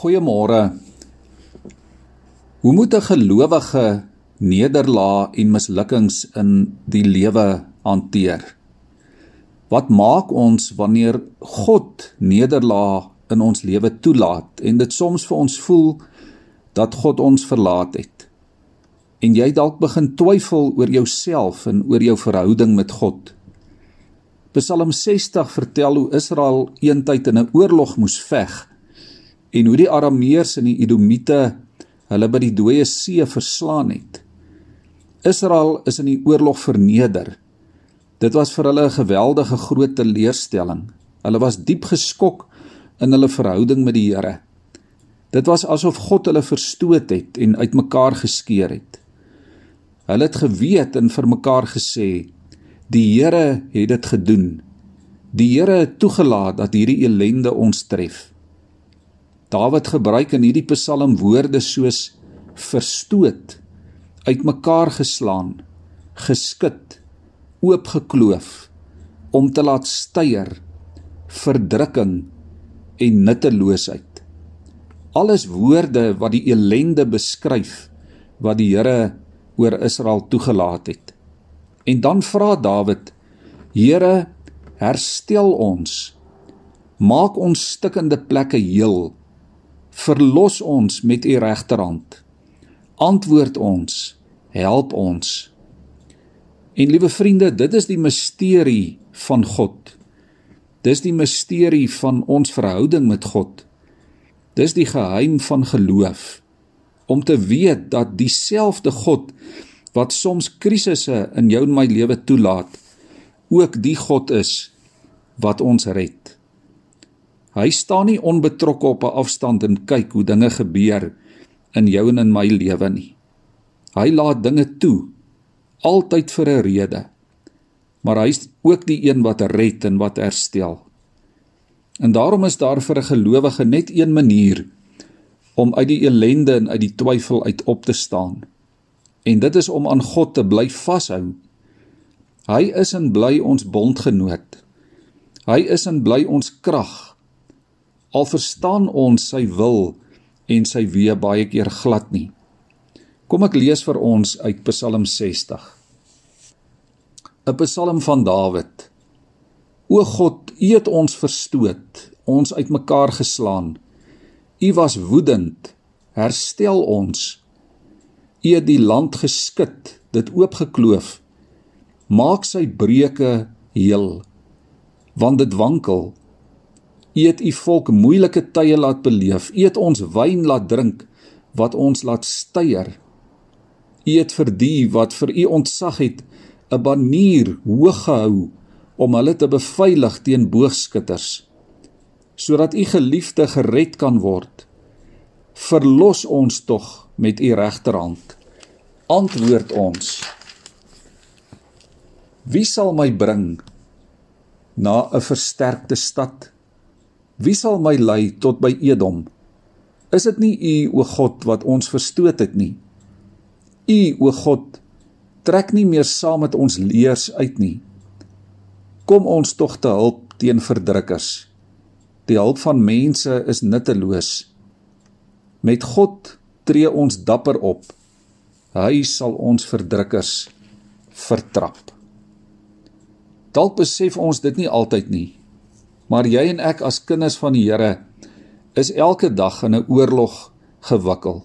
Goeiemôre. Hoe moet 'n gelowige nederlae en mislukkings in die lewe hanteer? Wat maak ons wanneer God nederlae in ons lewe toelaat en dit soms vir ons voel dat God ons verlaat het? En jy dalk begin twyfel oor jouself en oor jou verhouding met God. Psalm 60 vertel hoe Israel eintyd in 'n oorlog moes veg en hoe die Arameërs en die Edomite hulle by die dooie see verslaan het. Israel is in die oorlog verneder. Dit was vir hulle 'n geweldige groot teleurstelling. Hulle was diep geskok in hulle verhouding met die Here. Dit was asof God hulle verstoot het en uitmekaar geskeur het. Hulle het geweet en vir mekaar gesê: "Die Here het dit gedoen. Die Here het toegelaat dat hierdie ellende ons tref." Dawid gebruik in hierdie Psalm woorde soos verstoot, uitmekaar geslaan, geskit, oopgekloof, om te laat styer, verdrukking en nutteloosheid. Alles woorde wat die elende beskryf wat die Here oor Israel toegelaat het. En dan vra Dawid: Here, herstel ons. Maak ons stikkende plekke heel Verlos ons met u regterhand. Antwoord ons, help ons. En liewe vriende, dit is die misterie van God. Dis die misterie van ons verhouding met God. Dis die geheim van geloof om te weet dat dieselfde God wat soms krisisse in jou en my lewe toelaat, ook die God is wat ons red. Hy staan nie onbetrokke op 'n afstand en kyk hoe dinge gebeur in jou en in my lewe nie. Hy laat dinge toe altyd vir 'n rede. Maar hy's ook die een wat red en wat herstel. En daarom is daar vir 'n gelowige net een manier om uit die ellende en uit die twyfel uit op te staan. En dit is om aan God te bly vashou. Hy is en bly ons bondgenoot. Hy is en bly ons krag al verstaan ons sy wil en sy weë baie keer glad nie. Kom ek lees vir ons uit Psalm 60. 'n Psalm van Dawid. O God, U het ons verstoot, ons uitmekaar geslaan. U was woedend, herstel ons. U het die land geskit, dit oopgekloof. Maak sy breuke heel, want dit wankel. U het u volk moeilike tye laat beleef. U het ons wyn laat drink wat ons laat styer. U het vir die wat vir u ontsag het 'n banier hoog gehou om hulle te beveilig teen boogskutters sodat u geliefde gered kan word. Verlos ons tog met u regterhand. Antwoord ons. Wie sal my bring na 'n versterkte stad? Wie sal my lei tot by Edom? Is dit nie U o God wat ons verstoot het nie? U o God trek nie meer saam met ons leers uit nie. Kom ons tog te hulp teen verdrukkers. Die hulp van mense is nutteloos. Met God tree ons dapper op. Hy sal ons verdrukkers vertrap. Dalk besef ons dit nie altyd nie. Maar jy en ek as kinders van die Here is elke dag in 'n oorlog gewikkel.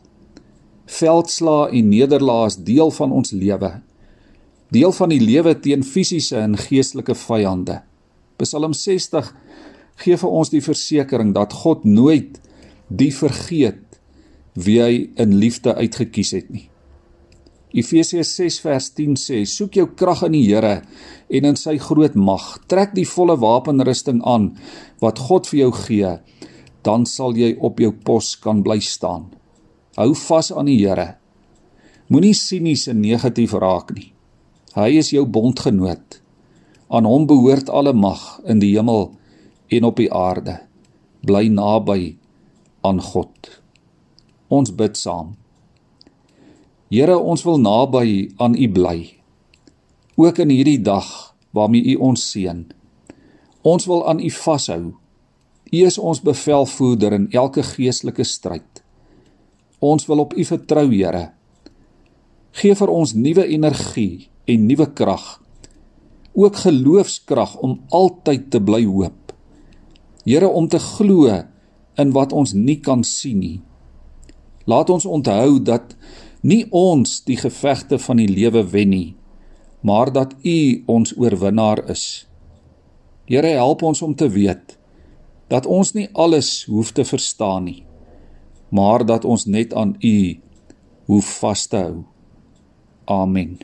Veldslae en nederlae is deel van ons lewe. Deel van die lewe teen fisiese en geestelike vyande. Psalm 60 gee vir ons die versekering dat God nooit die vergeet wie hy in liefde uitgekies het nie. Efesiërs 6 vers 10 sê: Soek jou krag in die Here en in sy groot mag. Trek die volle wapenrusting aan wat God vir jou gee, dan sal jy op jou pos kan bly staan. Hou vas aan die Here. Moenie sinies en negatief raak nie. Hy is jou bondgenoot. Aan hom behoort alle mag in die hemel en op die aarde. Bly naby aan God. Ons bid saam. Here, ons wil naby aan U bly. Ook in hierdie dag waarmee U ons seën. Ons wil aan U vashou. U is ons bevelvoerder in elke geestelike stryd. Ons wil op U vertrou, Here. Gee vir ons nuwe energie en nuwe krag. Ook geloofskrag om altyd te bly hoop. Here om te glo in wat ons nie kan sien nie. Laat ons onthou dat nie ons die gevegte van die lewe wen nie, maar dat U ons oorwinnaar is. Here help ons om te weet dat ons nie alles hoef te verstaan nie, maar dat ons net aan U hoef vas te hou. Amen.